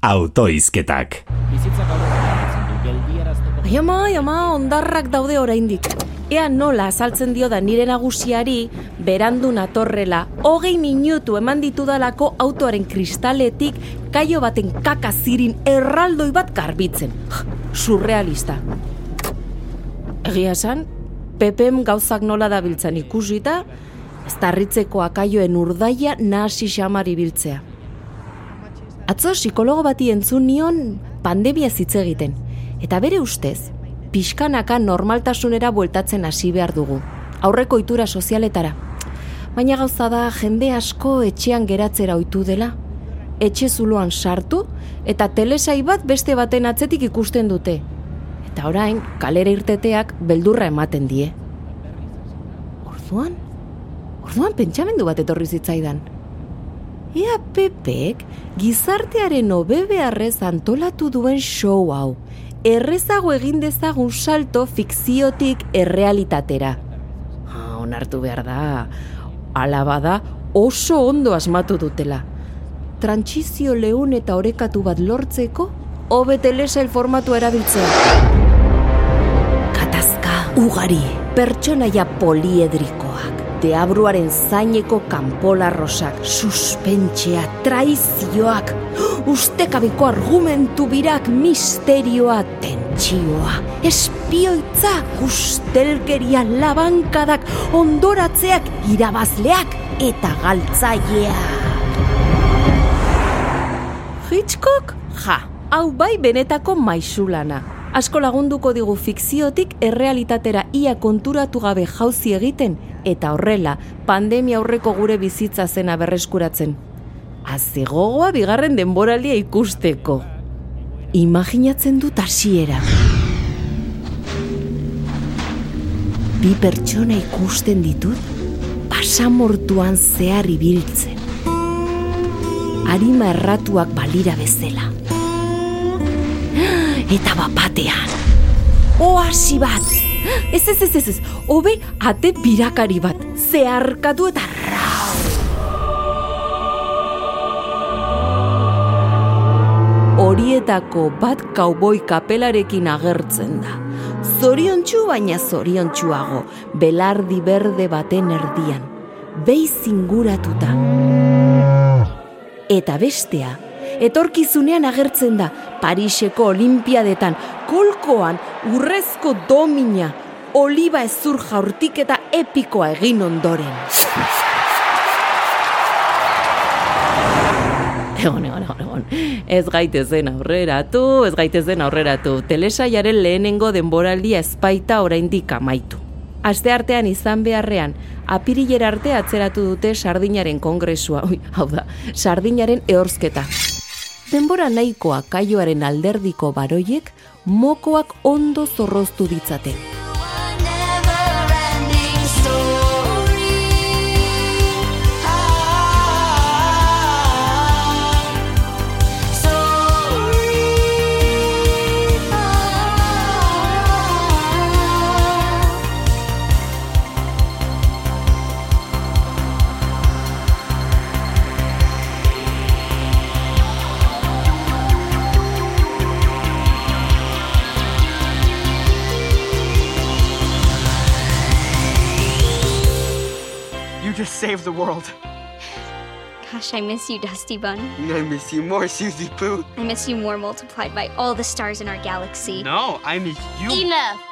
autoizketak. Ai ama, ai ama, ondarrak daude oraindik. Ea nola azaltzen dio da nire nagusiari berandu natorrela hogei minutu eman ditudalako autoaren kristaletik kaio baten kaka zirin erraldoi bat garbitzen. Surrealista. Egia esan, Pepem gauzak nola dabiltzan ikusita, ez tarritzeko akaioen urdaia nahasi xamari biltzea. Atzo psikologo bati entzun nion pandemia hitz egiten, eta bere ustez, pixkanaka normaltasunera bueltatzen hasi behar dugu. Aurreko itura sozialetara. Baina gauza da jende asko etxean geratzera ohitu dela. Etxe zuloan sartu eta telesai bat beste baten atzetik ikusten dute. Eta orain kalera irteteak beldurra ematen die. Orduan? Orduan pentsamendu bat etorri zitzaidan. Ea Pepek gizartearen hobe beharrez antolatu duen show hau errezago egin dezagun salto fikziotik errealitatera. Ha, onartu behar da, alaba da oso ondo asmatu dutela. Trantsizio lehun eta orekatu bat lortzeko, hobe telesail formatua erabiltzea. Katazka ugari, pertsonaia poliedrikoak, deabruaren zaineko kanpolarrosak, suspentxea, traizioak, ustekabiko argumentu birak misterioa, tentsioa, espioitza, ustelkeria, labankadak, ondoratzeak, irabazleak eta galtzailea. Hitchcock? Ja, hau bai benetako maisulana. Asko lagunduko digu fikziotik errealitatera ia konturatu gabe jauzi egiten eta horrela pandemia aurreko gure bizitza zena berreskuratzen. Azegogoa bigarren denboraldia ikusteko. Imaginatzen dut hasiera. Bi pertsona ikusten ditut, pasamortuan zehar ibiltzen. Arima erratuak balira bezala. Eta bapatean, oasi bat. Ez ez ez ez ez, hobe ate birakari bat, zeharkatu eta rau. Horietako bat kauboi kapelarekin agertzen da. Zoriontsu baina zoriontsuago, belardi berde baten erdian. Beiz inguratuta. Eta bestea, etorkizunean agertzen da Pariseko olimpiadetan, kolkoan urrezko domina, oliba ezur jaurtik eta epikoa egin ondoren. Egon, egon, egon. Ez gaitezen aurreratu, ez gaitezen aurreratu. Telesaiaren lehenengo denboraldia ezpaita oraindik amaitu. Aste artean izan beharrean, apirilera arte atzeratu dute sardinaren kongresua, ui, hau da, sardinaren ehorzketa. Denbora nahikoa kaioaren alderdiko baroiek mokoak ondo zorroztu ditzaten. Just saved the world. Gosh, I miss you, Dusty Bun. I miss you more, Susie Poo. I miss you more multiplied by all the stars in our galaxy. No, I miss you. Enough!